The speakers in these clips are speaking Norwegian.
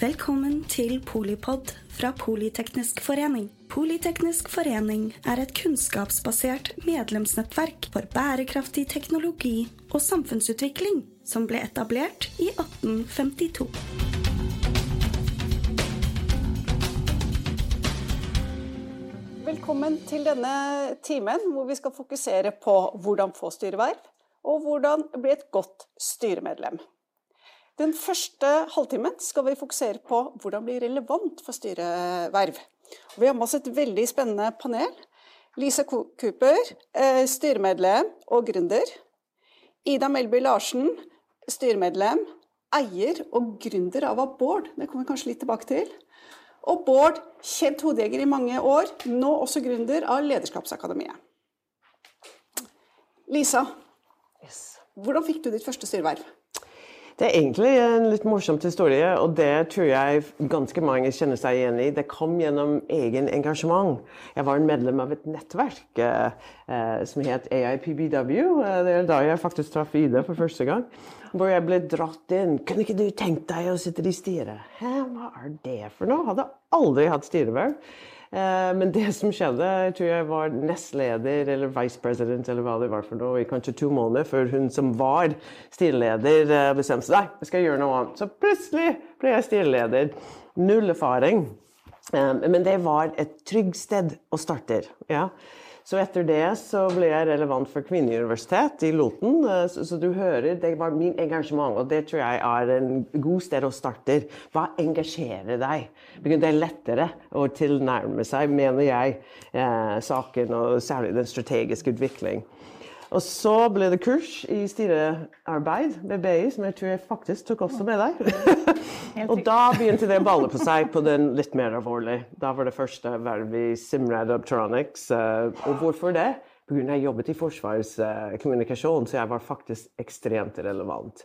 Velkommen til Polipod fra Politeknisk forening. Politeknisk forening er et kunnskapsbasert medlemsnettverk for bærekraftig teknologi og samfunnsutvikling som ble etablert i 1852. Velkommen til denne timen hvor vi skal fokusere på hvordan få styreverv, og hvordan bli et godt styremedlem. Den første halvtimen skal vi fokusere på hvordan bli relevant for styreverv. Vi har med oss et veldig spennende panel. Lisa Cooper, eh, styremedlem og gründer. Ida Melby Larsen, styremedlem, eier og gründer av Abord. Det kommer vi kanskje litt tilbake til. Og Bård, kjent hodejeger i mange år, nå også gründer av Lederskapsakademiet. Lisa, hvordan fikk du ditt første styreverv? Det er egentlig en litt morsomt historie, og det tror jeg ganske mange kjenner seg igjen i. Det kom gjennom egen engasjement. Jeg var en medlem av et nettverk eh, eh som het AIPBW. Eh, det er da jeg faktisk traff Ida for første gang. Hvor jeg ble dratt inn. Kunne ikke du tenkt deg å sitte i styret? Hæ, hva er det for noe? Hadde aldri hatt styreverv. Eh, men det som skjedde, tror jeg var nestleder eller vice president eller hva det var for noe, i kanskje to måneder før hun som var styreleder, eh, bestemte seg nei, jeg skal gjøre noe annet. Så plutselig ble jeg styreleder. Null erfaring. Eh, men det var et trygt sted å starte. Ja. Så etter det så ble jeg relevant for Kvinneuniversitet i Loten. Eh, så, så, du hører, det var min engasjement, og det tror jeg er en god sted å starte. Hva engasjerer deg? Det er lettere å tilnærme seg, mener jeg, eh, saken, og særlig den strategiske utvikling. Og så ble det kurs i styrearbeid ved BI, som jeg tror jeg faktisk tok også med deg. og da begynte det å balle på seg på den litt mer alvorlige. Da var det første verv i Simrad Optronics. Eh, og hvorfor det? Pga. jeg jobbet i Forsvarets kommunikasjon, så jeg var faktisk ekstremt relevant.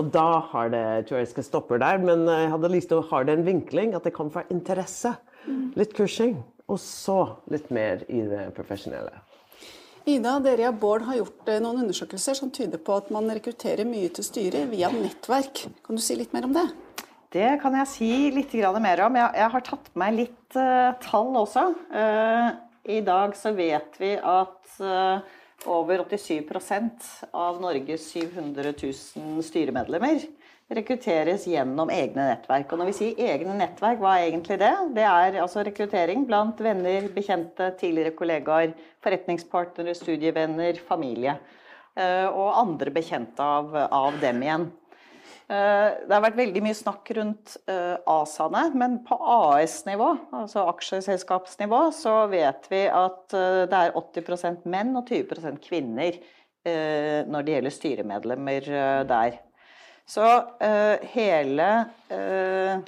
Og da har det, jeg tror jeg skal stoppe der, men jeg hadde lyst til å ha den vinkling at det kom fra interesse. Mm. Litt kursing, og så litt mer i det profesjonelle. Ida, dere og Bård har gjort eh, noen undersøkelser som tyder på at man rekrutterer mye til styret via nettverk. Kan du si litt mer om det? Det kan jeg si litt mer om. Jeg, har tatt med meg litt uh, tall også. Uh, I dag så vet vi at over 87% av Norges 700 000 styremedlemmer rekrutteres gjennom egne nettverk. Og når vi sier egne nettverk, hva er egentlig det? Det er altså rekruttering blant venner, bekjente, tidligere kollegaer, forretningspartnere, studievenner, familie. Eh, og andre bekjente av, av dem igjen. Eh, det har vært veldig mye snakk rundt eh, ASA-ene, men på AS-nivå, altså aksjeselskapsnivå, så vet vi at det er 80% menn og 20% kvinner når det gjelder styremedlemmer der. Så uh, hele uh,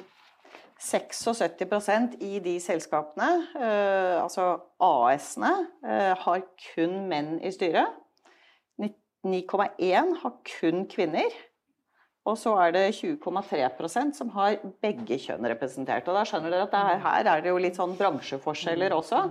76 i de selskapene, uh, altså AS-ene, har kun menn i styret. 9,1 har kun kvinner. Og så er det 20,3% som har begge kjønn representert. Og da skjønner dere at er, her er det jo litt sånn bransjeforskjeller også.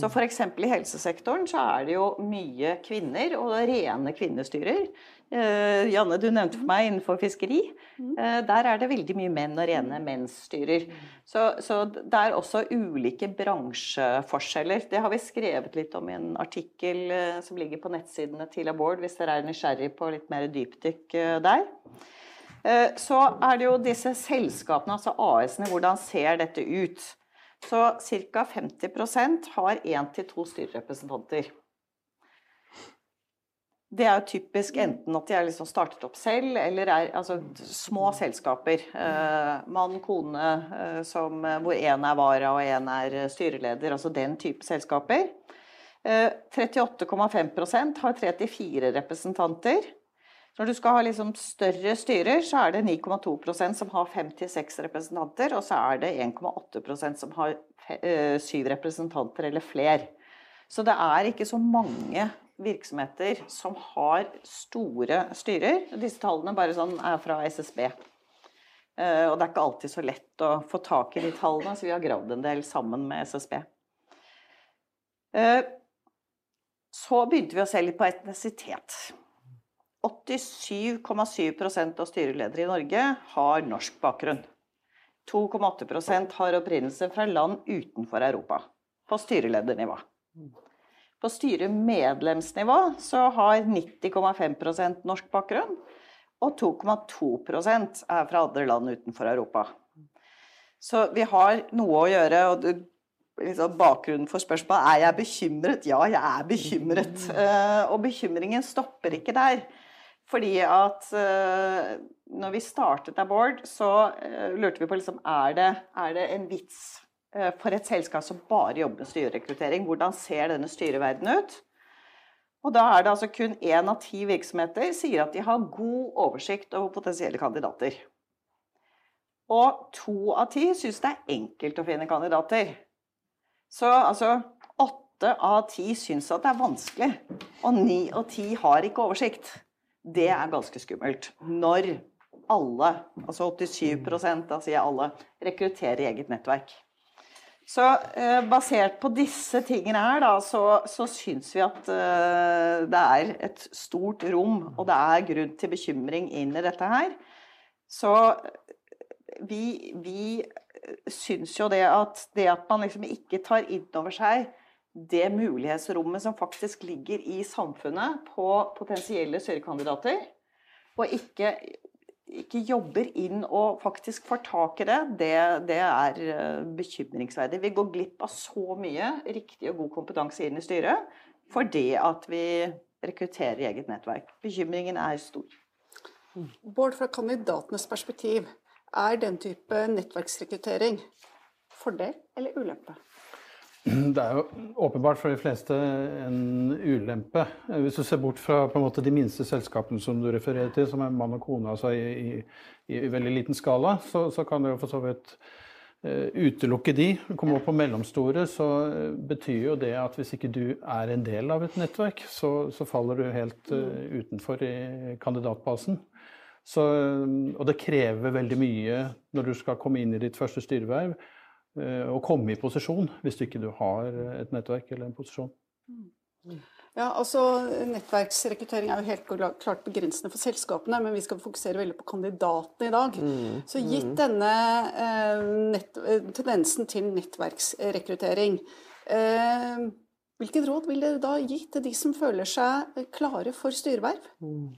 Så f.eks. i helsesektoren så er det jo mye kvinner og rene kvinnestyrer. Eh, Janne, du nevnte for meg innenfor fiskeri. Eh, der er det veldig mye menn og rene mennsstyrer. Så, så det er også ulike bransjeforskjeller. Det har vi skrevet litt om i en artikkel uh, som ligger på nettsidene til Abord, hvis dere er nysgjerrig på litt mer dypdykk der. Eh, så er det jo disse selskapene, altså AS-ene, hvordan ser dette ut? Så ca. 50% har én til to styrerepresentanter. Det er jo typisk enten at de er liksom startet opp selv, eller er altså, små selskaper. Eh, mann, kone, eh, som, hvor én er vara og én er styreleder. Altså den type selskaper. Eh, 38,5% har tre til fire representanter. Når du skal ha liksom større styrer, så er det 9,2% som har 5-6 representanter, og så er det 1,8% som har eh, syv representanter eller fler. Så det er ikke så mange virksomheter som har store styrer. Disse tallene bare sånn er fra SSB. Eh, og det er ikke alltid så lett å få tak i de tallene, så vi har gravd en del sammen med SSB. Eh, så begynte vi å se litt på etnisitet. 87,7% av styreledere i Norge har norsk bakgrunn. 2,8% har opprinnelse fra land utenfor Europa. På styreledernivå. På styremedlemsnivå så har 90,5% norsk bakgrunn. Og 2,2% er fra andre land utenfor Europa. Så vi har noe å gjøre. og du liksom, Bakgrunnen for spørsmålet er jeg bekymret. Ja, jeg er bekymret. Uh, og bekymringen stopper ikke der. Fordi at uh, når vi startet Abord, så uh, lurte vi på liksom, er det, er det en vits for et selskap som bare jobber med styrerekruttering. Hvordan ser denne styreverdenen ut? Og da er det altså kun én av ti virksomheter sier at de har god oversikt over potensielle kandidater. Og to av ti syns det er enkelt å finne kandidater. Så altså åtte av ti syns at det er vanskelig. Og ni av ti har ikke oversikt. Det er ganske skummelt. Når alle, altså 87 da sier jeg alle, rekrutterer eget nettverk. Så eh, basert på disse tingene her, da, så, så syns vi at eh, det er et stort rom, og det er grunn til bekymring inn i dette her. Så vi, vi syns jo det at det at man liksom ikke tar inn over seg det mulighetsrommet som faktisk ligger i samfunnet på potensielle sørekandidater, og ikke, ikke, jobber inn og faktisk får tak i det, det, det er eh, bekymringsverdig. Vi går glipp av så mye riktig og god kompetanse inn i styret fordi at vi rekrutterer i eget nettverk. Bekymringen er stor. Bård, fra kandidatenes perspektiv, er den type nettverksrekruttering fordel eller ulempe? Det er jo åpenbart for de fleste en ulempe. Hvis du ser bort fra måte, de minste selskapene som du refererer til, som er mann og kone altså i, i, i, veldig liten skala, så, så kan det jo for så vidt uh, utelukke de. Kommer opp på mellomstore, så uh, betyr jo det at hvis ikke du er en del av et nettverk, så, så faller du helt uh, utenfor i kandidatbasen. Så, og det krever veldig mye når du skal komme inn i ditt første styreverv, eh, å komme i posisjon hvis du ikke har et nettverk eller en posisjon. Ja, altså Nettverksrekruttering er jo helt klart begrensende for selskapene, men vi skal fokusere veldig på kandidatene i dag. Mm, Så gitt mm. denne eh, nett, tendensen til nettverksrekruttering, eh, hvilket råd vil dere da gi til de som føler seg klare for styreverv? Mm.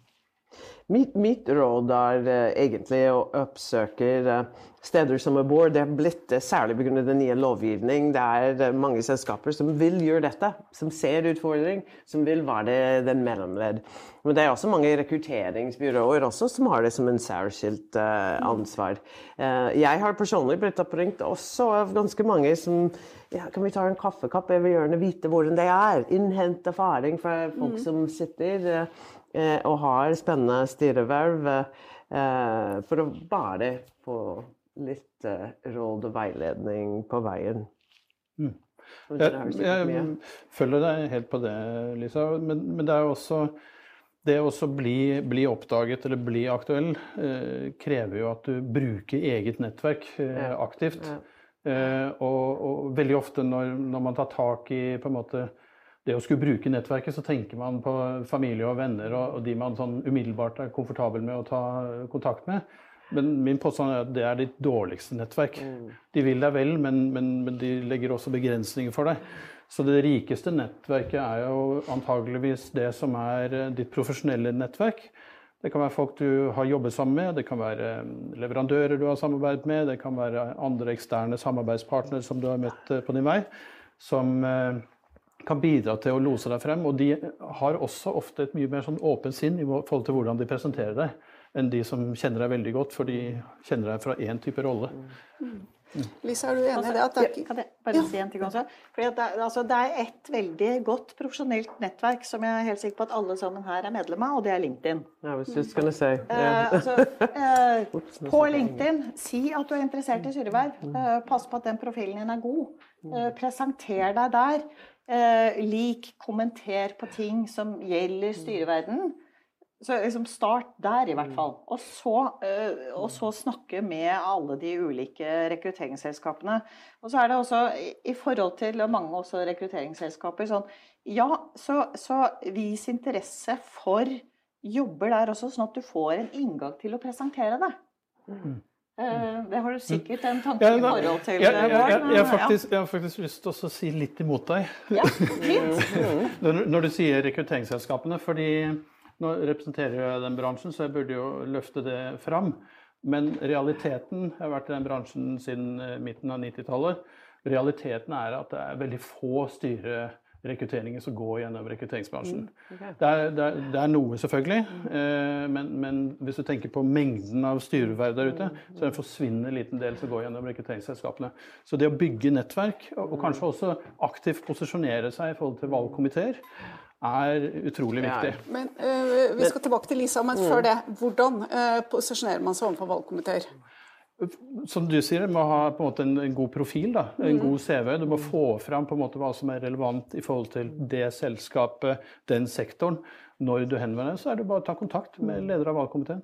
Mitt, mitt, råd er uh, egentlig å oppsøke uh, steder som er. Det er blitt, uh, særlig pga. den nye lovgivning, det er mange selskaper som vil gjøre dette. Som ser utfordring, som vil være den mellomledd. Men det er også mange rekrutteringsbyråer også som har det som en særskilt ansvar. jeg har personlig blitt oppringt også av ganske mange som ja, kan vi ta en kaffekopp? Jeg vil gjerne vite hvordan det er. Innhente erfaring fra folk mm. som sitter Eh, og har spennende styreverv eh, for å bare få litt eh, råd og veiledning på veien. Mm. Jeg, jeg, følger deg helt på det, Lisa. Men, men det er jo også det å bli, bli, oppdaget eller bli aktuell eh, krever jo at du bruker eget nettverk eh, aktivt. Ja. Eh, og, og, veldig ofte når, når, man tar tak i på en måte det å skulle bruke nettverket, så tenker man på familie og venner og, og de man sånn umiddelbart er komfortabel med å ta kontakt med. Men min påstand er at det er ditt dårligste nettverk. Mm. De vil deg vel, men, men, men, de legger også begrensninger for deg. Så det rikeste nettverket er jo antageligvis det som er eh, ditt profesjonelle nettverk. Det kan være folk du har jobbet sammen med, det kan være eh, leverandører du har samarbeidet med, det kan være andre eksterne samarbeidspartnere som du har møtt eh, på din vei, som kan bidra til å lose deg frem. Og de har også ofte et mye mer sånn åpent sinn i forhold til hvordan de presenterer deg, enn de som kjenner deg veldig godt, for de kjenner deg fra én type rolle. Mm. Lisa, er du enig i det? At det er... Kan jeg bare ja. si en ting også? Fordi det, altså, det er et veldig godt profesjonelt nettverk som jeg er helt sikker på at alle sammen her er medlem av, og det er LinkedIn. Ja, was just skal si Yeah. Uh, altså, uh, på LinkedIn, si at du er interessert i syreverv. Uh, pass på at den profilen din er god. Uh, presenter deg der. Eh, lik, kommenter på ting som gjelder styreverden. Så liksom start der, i hvert mm. fall. Og så, eh, og så, snakke med alle de ulike rekrutteringsselskapene. Og så er det også i forhold til mange også rekrutteringsselskaper sånn Ja, så, så vis interesse for jobber der også, sånn at du får en inngang til å presentere det. Mm. Eh, det har du sikkert en tanke i forhold til. Jeg, jeg, jeg, jeg, faktisk, jeg har faktisk lyst til å si litt imot deg. Ja, fint. når, når, du sier rekrutteringsselskapene. fordi nå representerer jeg den bransjen, så jeg burde jo løfte det fram. Men realiteten Jeg har vært i den bransjen siden midten av 90-tallet. Realiteten er at det er veldig få styre rekrutteringen som går gjennom rekrutteringsbransjen. Mm, okay. det, er, det, er, det, er, noe, selvfølgelig, eh, men, men, hvis du tenker på mengden av styreverv der ute, så er det en forsvinnende liten del som går gjennom rekrutteringsselskapene. Så det å bygge nettverk, og, og kanskje også aktivt posisjonere seg i forhold til valgkomiteer, er utrolig viktig. Men uh, Vi skal tilbake til Lisa, men før det, hvordan uh, posisjonerer man seg overfor valgkomiteer? Som du sier, du må ha på en måte en, en god profil, da, en mm. god CV. Du må få fram på en måte hva som er relevant i forhold til det selskapet, den sektoren. Når du henvender deg, så er det bare å ta kontakt med leder av valgkomiteen.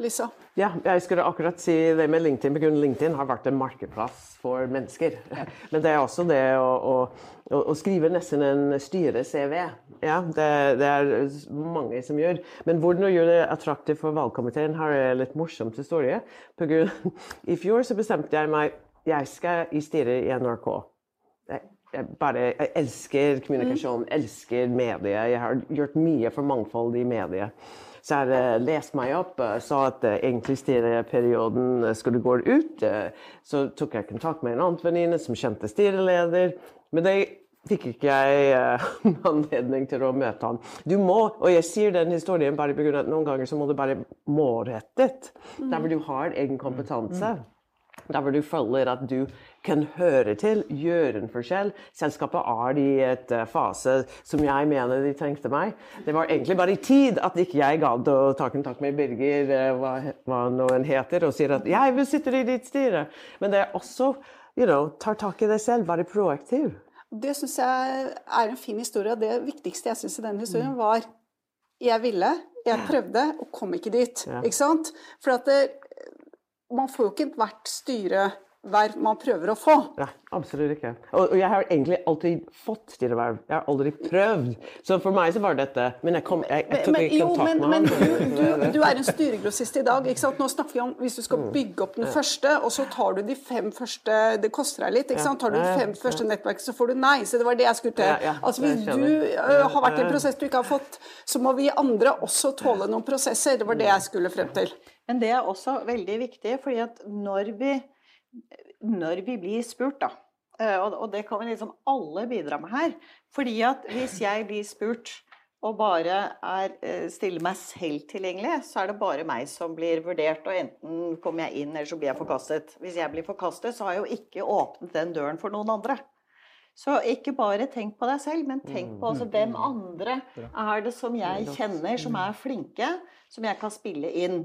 Lisa? Ja, jeg skulle akkurat si det med LinkedIn. Because LinkedIn har vært en markedsplass for mennesker. Men det er også det å, å, å skrive nesten en styre-CV. Ja, det, det, er mange som gjør. Men hvordan å gjøre det attraktivt for valgkomiteen, har jeg litt morsomt historie. I fjor så bestemte jeg meg jeg skal i styret i NRK. Jeg, jeg, bare, jeg elsker kommunikasjon, mm. elsker medier. Jeg har gjort mye for mangfold i medie. Så har jeg lest meg opp, og sa at uh, egentlig styreperioden eh, skulle gå ut. Så tok jeg kontakt med en annen venninne som kjente styreleder. Men det fikk ikke jeg anledning til å møte han. Du må, og jeg sier den historien bare pga. at noen ganger så må du bare målrettet. Der hvor du har egen kompetanse. Der hvor du føler at du kan høre til, gjøre en forskjell. Selskapet er i et uh, fase som jeg mener de trengte meg. Det var egentlig bare i tid at ikke jeg gadd å ta kontakt med Birger, hva, hva, nå noen heter, og sier at 'jeg vil sitte i ditt styre'. Men det er også you know, tar tak i deg selv, være proaktiv. Det syns jeg er en fin historie. og Det viktigste jeg syns i den historien, var jeg ville, jeg prøvde, og kom ikke dit. Ja. Ikke sant? For at det, man får jo ikke ethvert styreverv man prøver å få. Nei, absolutt ikke. Og, og, jeg har egentlig alltid fått styreverv. Jeg har aldri prøvd. Så for meg så var dette Men jeg, kom, jeg, jeg tok ikke kontakt med han. Men du, du, du, er en styregrossist i dag. ikke sant? Nå snakker vi om hvis du skal bygge opp den første, og så tar du de fem første Det koster deg litt. ikke sant? Tar du de fem første nettverkene, så får du nei. Så det var det jeg skulle til. Altså Hvis du uh, har vært i en prosess du ikke har fått, så må vi andre også tåle noen prosesser. Det var det jeg skulle frem til. Men det er også veldig viktig, fordi at når vi, når vi blir spurt, da eh, Og det kan vi liksom alle bidra med her. Fordi at hvis jeg blir spurt og bare er, eh, stiller meg selv tilgjengelig, så er det bare meg som blir vurdert, og enten kommer jeg inn, eller så blir jeg forkastet. Hvis jeg blir forkastet, så har jeg jo ikke åpnet den døren for noen andre. Så ikke bare tenk på deg selv, men tenk på altså, hvem andre er det som jeg kjenner, som er flinke, som jeg kan spille inn.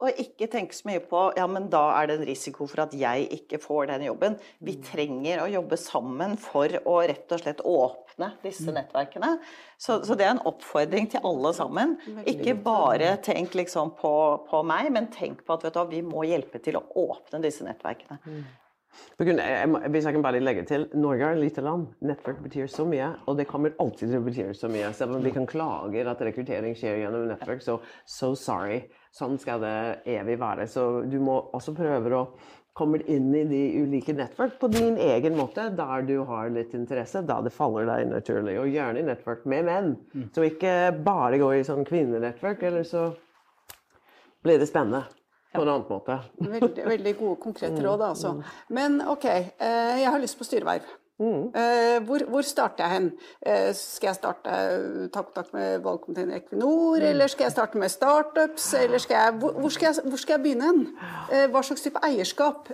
Og ikke tenke så mye på ja, men da er det en risiko for at jeg ikke får den jobben. Vi mm. trenger å jobbe sammen for å rett og slett åpne disse mm. nettverkene. Så, så det er en oppfordring til alle sammen. Ikke bare tenk liksom på, på meg, men tenk på at du, vi må hjelpe til å åpne disse nettverkene. Mm. Hvis jeg kan bare legge til Norge er et lite land. Nettverk betyr så mye, og det kommer alltid til å bety så mye. Selv om vi kan klage at rekruttering skjer gjennom nettverk, så so sorry. Sånn skal det evig være. Så du må også prøve å komme inn i de ulike nettverk på din egen måte, der du har litt interesse, da det faller deg naturlig. Og gjerne i nettverk med menn. Mm. Så ikke bare gå i sånn kvinnenettverk, eller så blir det spennende. På en annen måte. Veldig, veldig gode, konkrete råd, altså. Mm. Men OK, eh, jeg har lyst på styreverv. Mm. Uh, hvor, hvor, starter jeg hen? Uh, skal jeg starte, ta kontakt med valgkomiteen i Equinor, mm. eller skal jeg starte med startups? Eller skal jeg, hvor, hvor, skal jeg, hvor, skal jeg, begynne hen? Hva slags type eierskap?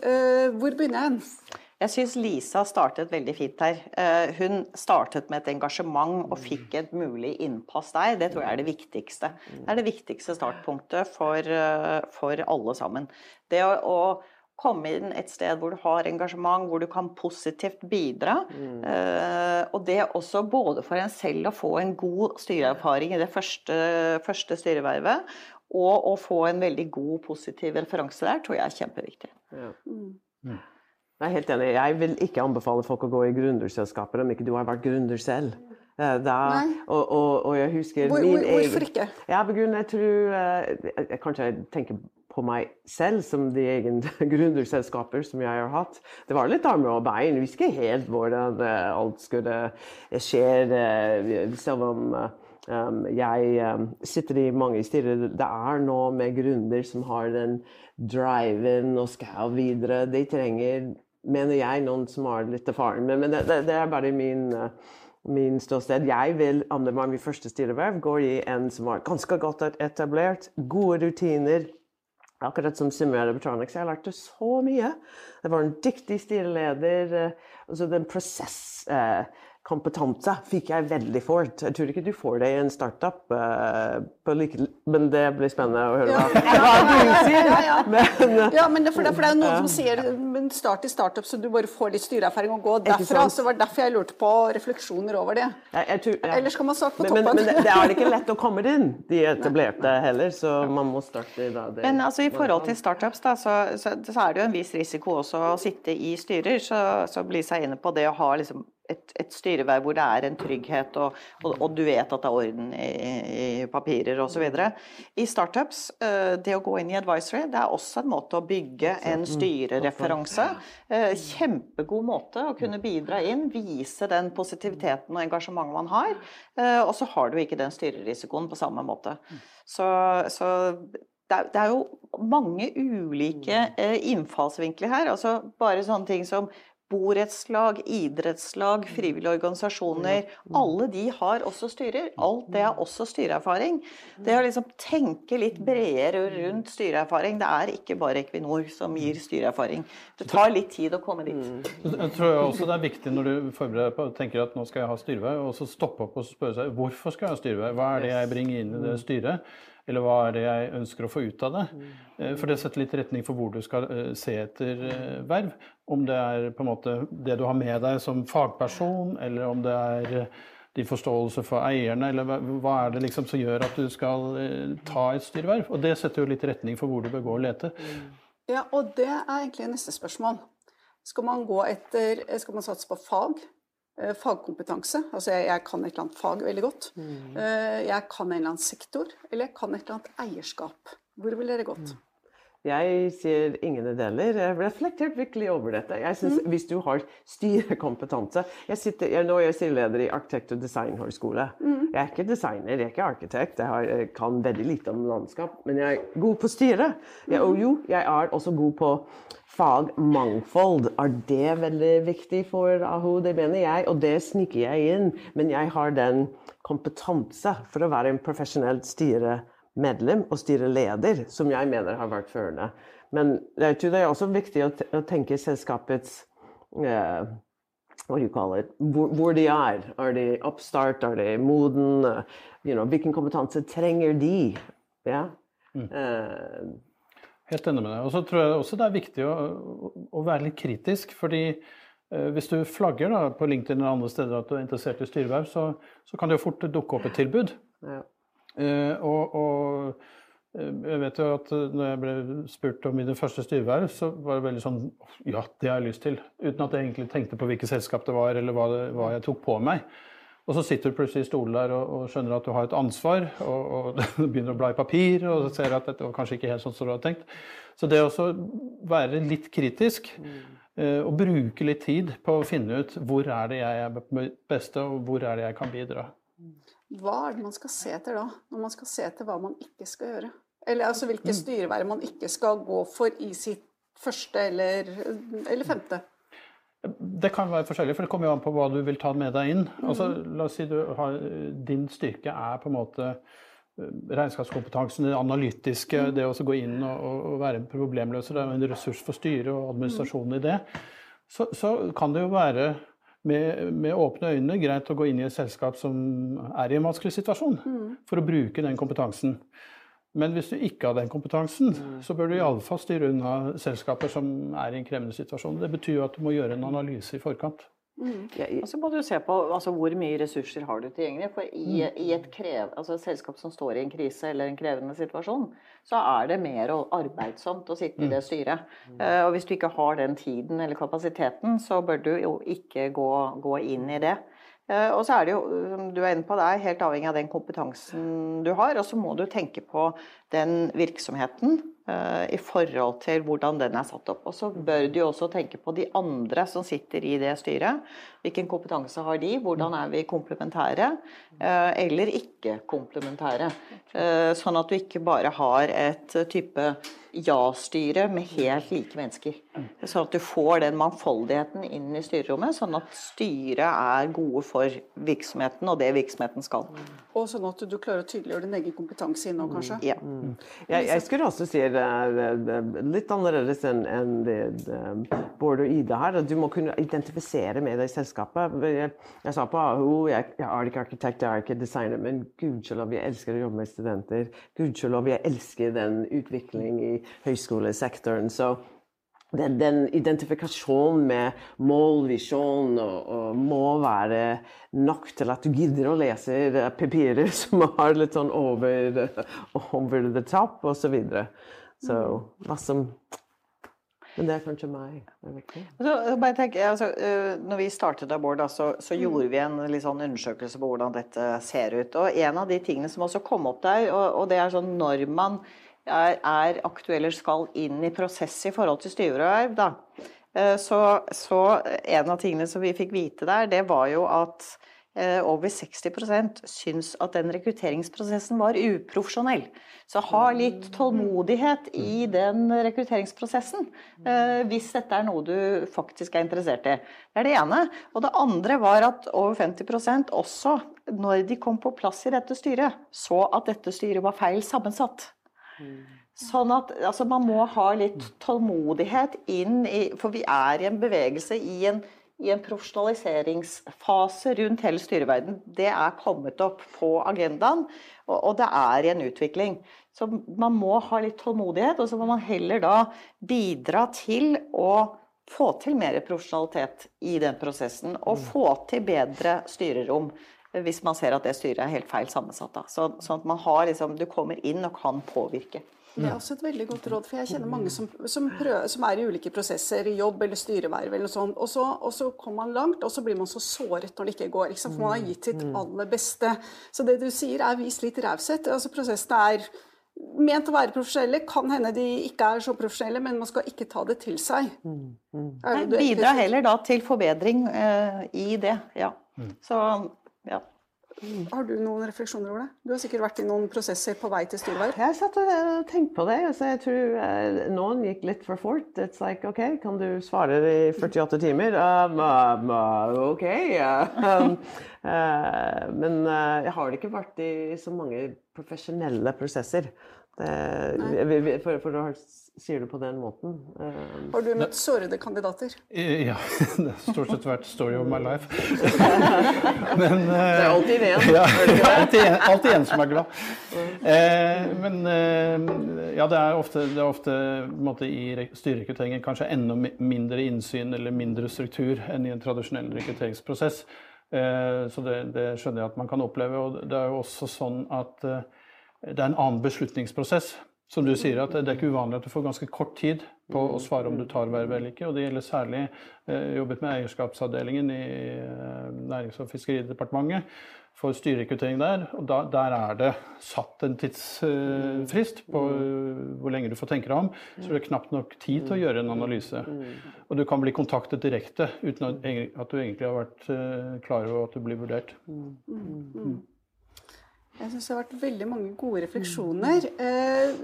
hvor begynner jeg hen? Jeg syns Lisa startet veldig fint her. Hun startet med et engasjement og fikk et mulig innpass der. Det tror jeg er det viktigste. Det er det viktigste startpunktet for, for alle sammen. Det å, å komme inn et sted hvor du har engasjement, hvor du kan positivt bidra. Mm. Uh, og det også både for en selv å få en god styreerfaring i det første, første styrevervet, og å få en veldig god, positiv referanse der, tror jeg er kjempeviktig. Ja. Mm. mm. Jeg er helt enig. Jeg vil ikke anbefale folk å gå i gründerselskaper om ikke du har vært gründer selv. Eh, da, og, og, og, jeg husker Hvor, min hvor, Hvorfor ikke? Ja, på grunn, jeg tror eh, jeg, Kanskje jeg tenker på meg selv som de egen gründerselskaper som jeg har hatt. Det var litt armer og bein. Vi visste ikke helt hvordan alt skulle skje, selv om jeg sitter i mange styrer. Det er nå med gründer som har den driven og skal videre. De trenger, mener jeg, noen som har litt erfaring. Men, det, er bare min, min ståsted. Jeg vil, anbefale mitt første styreverv, gå i en som var ganske godt etablert, gode rutiner. Akkurat som Simmer Electronics. Jeg lærte så mye. Det var en dyktig styreleder. Uh, altså den prosess... Uh, kompetanse fikk jeg veldig fort. Jeg tror ikke du får det i en startup, uh, like, men det blir spennende å høre hva, hva du sier. Ja, ja. Men, ja, men det, for det, for det er noen som sier men start i startup så du bare får litt styreerfaring og gå derfra. Så var derfor jeg lurte på refleksjoner over det. Jeg, tror, ja. Eller skal man starte på toppen? Men, men, men det, er ikke lett å komme inn, de etablerte heller, så man må starte da. Det, men altså, i forhold til startups, da, så, så, så, er det jo en viss risiko også å sitte i styrer. Så, så bli seg inne på det å ha liksom et, et styreverv hvor det er en trygghet, og, og, og, du vet at det er orden i, i papirer osv. I startups, eh, det å gå inn i advisory, det er også en måte å bygge en mm, styrereferanse. Eh, kjempegod måte å kunne bidra inn, vise den positiviteten og engasjementet man har. Eh, og så har du ikke den styrerisikoen på samme måte. Så, så det er, det er, jo mange ulike innfallsvinkler her. altså Bare sånne ting som borettslag, idrettslag, frivillige organisasjoner. Alle de har også styrer. Alt det er også styreerfaring. Det å liksom tenke litt bredere rundt styreerfaring, det er ikke bare Equinor som gir styreerfaring. Det tar litt tid å komme dit. Mm. Jeg tror også det er viktig når du forbereder deg på tenker at nå skal jeg ha styreverv, og så stoppe opp og spørre seg hvorfor skal jeg ha styreverv? Hva er det jeg bringer inn i det styret? Eller hva er det jeg ønsker å få ut av det? Eh, for det setter litt retning for hvor du skal eh, se etter eh, verv. Om det er på en måte det du har med deg som fagperson, eller om det er din forståelse for eierne, eller hva er det liksom som gjør at du skal ta et styreverv? Og det setter jo litt retning for hvor du bør gå og lete. Ja, og det er egentlig neste spørsmål. Skal man gå etter Skal man satse på fag? Eh, fagkompetanse. Altså jeg, jeg, kan et eller annet fag veldig godt. Mm. Eh, jeg kan en eller annen sektor, eller jeg kan et eller annet eierskap. Hvor ville dere gått? Mm. Jeg sier ingen deler. Jeg reflektert virkelig over dette. Jeg synes mm. Hvis du har styrekompetanse jeg, sitter, jeg, Nå er jeg styreleder i arkitekt- og designhøgskole. Mm. Jeg er ikke designer, jeg er ikke arkitekt. Jeg, har, jeg, kan veldig lite om landskap, men jeg er god på styre. Og jo, jeg er også god på fagmangfold. Er det veldig viktig for AHO? Det mener jeg, og det sniker jeg inn. Men jeg har den kompetanse for å være en profesjonell styremedlem og styreleder, som jeg mener har vært førende. Men jeg tror det er også viktig å, tenke selskapets uh, hva call? Hvor, hvor, de er. Er de oppstart? Er de moden? You know, hvilken kompetanse trenger de? Ja? Mm. Uh, Helt enig med deg. Og så tror jeg også det er viktig å, å være litt kritisk. fordi eh, hvis du flagger da, på LinkedIn eller andre steder at du er interessert i styreverv, så, så kan det jo fort dukke opp et tilbud. Ja. Eh, og, og, eh, jeg vet jo at når jeg ble spurt om mine første styreverv, så var det veldig sånn Ja, det har jeg lyst til. Uten at jeg egentlig tenkte på hvilket selskap det var, eller hva, det, hva jeg tok på meg. Og så sitter du plutselig i stolen der og, og, skjønner at du har et ansvar, og, og begynner å bla i papir og ser at dette var kanskje ikke helt sånn som du hadde tenkt. Så det å være litt kritisk mm. uh, og bruke litt tid på å finne ut hvor er det jeg er beste, og hvor er det jeg kan bidra. Hva er det man skal se etter da, når man skal se etter hva man ikke skal gjøre? Eller altså hvilke mm. styreverv man ikke skal gå for i sitt første eller, eller femte? Det kan være forskjellig, for det kommer jo an på hva du vil ta med deg inn. Altså, la oss si du har, Din styrke er på en måte eh, regnskapskompetansen, det analytiske, mm. det å gå inn og, og være en problemløser. Det er jo en ressurs for styret og administrasjonen i det. Så, så kan det jo være med, med, åpne øyne greit å gå inn i et selskap som er i en vanskelig situasjon, mm. for å bruke den kompetansen. Men hvis du ikke har den kompetansen, mm. så bør du iallfall styre unna selskaper som er i en krevende situasjon. Det betyr jo at du må gjøre en analyse i forkant. Mm. Og så må du se på altså, hvor mye ressurser har du tilgjengelig. For i, mm. i et, krev, altså et, selskap som står i en krise eller en krevende situasjon, så er det mer arbeidsomt å sitte i det mm. styret. Uh, og hvis du ikke har den tiden eller kapasiteten, så bør du jo ikke gå, gå inn i det. Eh, og så er det jo, som du er inne på, det er helt avhengig av den kompetansen du har. Og så må du tenke på den virksomheten i forhold til hvordan den er satt opp. Og så bør du jo også tenke på de andre som sitter i det styret. Hvilken kompetanse har de? Hvordan er vi komplementære eh, eller ikke komplementære? Eh, sånn at du ikke bare har et type ja-styre med helt like mennesker. Sånn at du får den mangfoldigheten inn i styrerommet, sånn at styret er gode for virksomheten og det virksomheten skal. Og sånn at du klarer å tydeliggjøre din egen kompetanse innå, kanskje. Ja. Mm. Jeg, jeg, skulle også si det er litt annerledes enn en Bård og Ida her. Du må kunne identifisere med deg selskapet. Jeg, jeg sa på AHO jeg, jeg er ikke arkitekt, jeg er ikke designer, men gudskjelov, jeg elsker å jobbe med studenter. Gudskjelov, jeg elsker den utviklingen i høyskolesektoren. Så den, den identifikasjonen med mål, visjon, og, og må være nok til at du gidder å lese papirer som har litt sånn over, over the top, osv. Så, videre. så hva som men det er kanskje meg. Altså, bare tenk, altså, når vi startet Abord, så, så, gjorde vi en sånn undersøkelse på hvordan dette ser ut. Og en av de tingene som også kom opp der, og, og det er sånn når man er, er aktuell eller skal inn i prosess i forhold til styreverv, da. Så, så en av tingene som vi fikk vite der, det var jo at Eh, over 60% syns at den rekrutteringsprosessen var uprofesjonell. Så ha litt tålmodighet i den rekrutteringsprosessen eh, hvis dette er noe du faktisk er interessert i. Det er det ene. Og det andre var at over 50% også, når de kom på plass i dette styret, så at dette styret var feil sammensatt. Sånn at altså, man må ha litt tålmodighet inn i For vi er i en bevegelse i en i en profesjonaliseringsfase rundt hele styreverden. Det er kommet opp på agendaen, og det er i en utvikling. Så man må ha litt tålmodighet, og så må man heller da bidra til å få til mer profesjonalitet i den prosessen. Og få til bedre styrerom hvis man ser at det styret er helt feil sammensatt. Da. Så, sånn at man har liksom, du kommer inn og kan påvirke. Det er også et veldig godt råd, for jeg kjenner mange som, som, prøver, som er i ulike prosesser, i jobb eller styreverv eller noe sånt, og så, og så kommer man langt, og så blir man så såret når det ikke går. Ikke for man har gitt sitt aller beste. Så det du sier, er vis litt raushet. Altså, prosessene er ment å være profesjonelle. Kan hende de ikke er så profesjonelle, men man skal ikke ta det til seg. Nei, bidra heller da til forbedring uh, i det, ja. Så ja. Har du noen refleksjoner over det? Du har sikkert vært i noen prosesser på vei til styreverv? Jeg satt og tenkte på det. Altså, jeg tror uh, noen gikk litt for fort. It's like, OK, kan du svare i 48 timer? Um, um, OK. Um, uh, men uh, jeg har ikke vært i så mange profesjonelle prosesser. Det, for, for, å sier du på den måten. Um, Har du møtt sårede kandidater? Ja. Det har stort sett vært 'story of my life'. men, det er alltid én. Ja, alltid, alltid en som er glad. Eh, men eh, ja, det er ofte, det er ofte måte, i styrerekrutteringen kanskje enda mindre innsyn eller mindre struktur enn i en tradisjonell rekrutteringsprosess. Eh, så det, det, skjønner jeg at man kan oppleve. Og det er jo også sånn at eh, det er en annen beslutningsprosess. Som du sier, at Det er ikke uvanlig at du får ganske kort tid på å svare om du tar vervet eller ikke. og Det gjelder særlig eh, jobbet med eierskapsavdelingen i eh, Nærings- og fiskeridepartementet for styrerekruttering der. og da, Der er det satt en tidsfrist på uh, hvor lenge du får tenke deg om. Så det er knapt nok tid til å gjøre en analyse. Og du kan bli kontaktet direkte uten at, du egentlig har vært uh, klar over at du blir vurdert. Mm. Jeg syns det har vært veldig mange gode refleksjoner. Eh,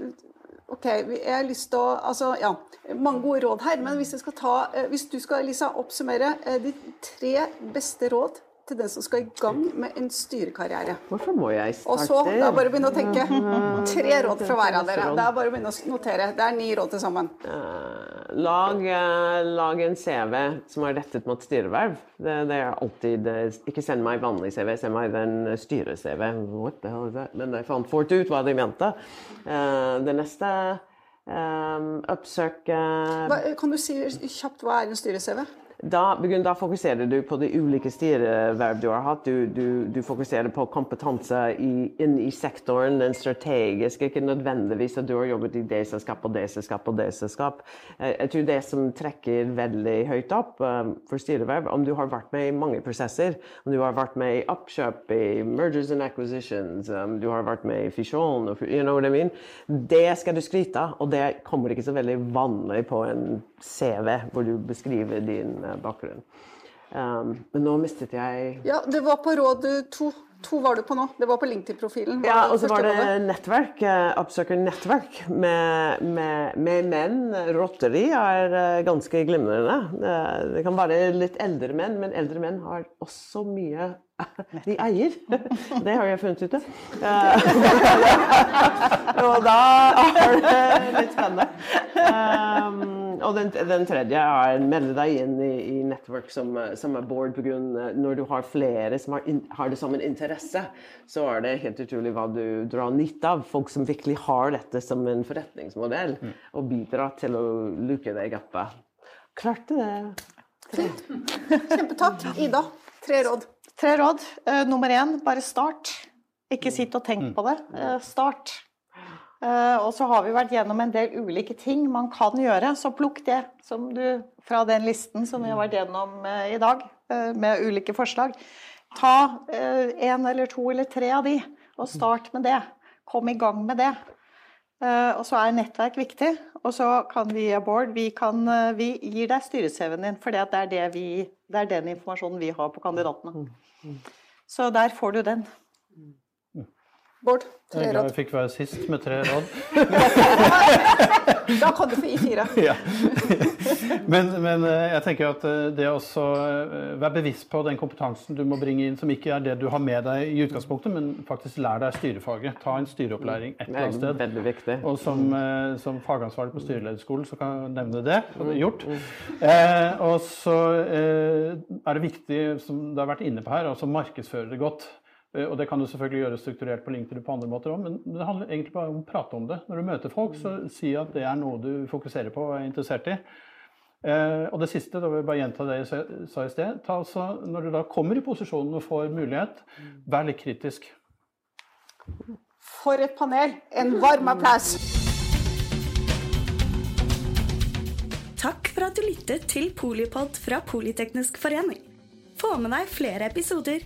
ok, jeg har lyst til å Altså, ja. Mange gode råd her. Men hvis, ta, eh, hvis du skal Lisa, oppsummere eh, de tre beste råd til den som skal i gang med en styrekarriere. Hvorfor må jeg starte? Og så, er bare begynne å tenke. Tre råd fra hver av dere. Det er bare å begynne å notere. Det er ni råd til sammen. Lag, uh, lag, en CV som er rettet mot styreverv. Det, det er alltid Ikke send meg vanlig CV, send meg den styre-CV. Men jeg fant fort ut hva de mente. det neste um, Oppsøk Kan du si kjapt hva er en styre-CV? Da, da, fokuserer du på de ulike styreverv du har hatt. Du, du, du fokuserer på kompetanse i, inn i sektoren, den strategiske, ikke nødvendigvis at du har jobbet i det selskap og det selskap og det selskap. Eh, jeg tror det som trekker veldig høyt opp um, for styreverv, om du har vært med i mange prosesser, om du har vært med i oppkjøp, i mergers and acquisitions, om du har vært med i fisjon, you know I mean? det skal du skryte av, og det kommer ikke så veldig vanlig på en CV hvor du beskriver din bakgrunn. Um, men nå mistet jeg Ja, det var på råd to. To var du på nå. Det var på LinkedIn-profilen. Ja, og så var det nettverk. Uh, oppsøker nettverk med, med, med, menn. Rotteri er uh, ganske glimrende. Uh, det kan være litt eldre menn, men eldre menn har også mye de eier. Det har jeg funnet ut av. og da er det litt spennende. Og den, den, tredje er melde deg inn i, i nettverk som, som, er board. På grunn, når du har flere som har, in, har, det som en interesse, så er det helt utrolig hva du drar nytte av. Folk som virkelig har dette som en forretningsmodell, mm. og bidrar til å luke deg oppe. Klarte det. Kjempetakk. Ida, tre råd. Tre råd. Uh, nummer én, bare start. Ikke sitt og tenk mm. på det. Uh, start. Uh, og så har vi vært gjennom en del ulike ting man kan gjøre, så plukk det som du, fra den listen som vi har vært gjennom i dag, med ulike forslag. Ta én eller to eller tre av de, og start med det. Kom i gang med det. og så er nettverk viktig. Og så kan vi aboard, vi, kan, vi gir deg styre-CV-en din, for det er, det, vi, det er den informasjonen vi har på kandidatene. Mm. Så der får du den. Bård, tre råd. Jeg er glad vi fikk være sist med tre råd. da kan du få gi fire. ja. men, men, eh, jeg tenker at eh, det å vær være bevisst på den kompetansen du må bringe inn, som ikke er det du har med deg i utgangspunktet, men faktisk lær deg styrefaget. Ta en styreopplæring et eller annet sted. Veldig viktig. Og som, som fagansvarlig på styrelederskolen så kan jeg nevne det. Og det er gjort. Eh, og så eh, er det viktig, som du har vært inne på her, å markedsføre det godt. Eh, og det kan du selvfølgelig gjøre strukturert på LinkedIn på andre måter òg, men det handler egentlig bare om å prate om det. Når du møter folk, så si at det er noe du fokuserer på og er interessert i. Eh, og det siste, da vil jeg bare gjenta det jeg sa i sted. Altså, når du da kommer i posisjonen og får mulighet, vær litt kritisk. For et panel! En varm applaus. Takk for at du lyttet til Polipod fra Politeknisk forening. Få med deg flere episoder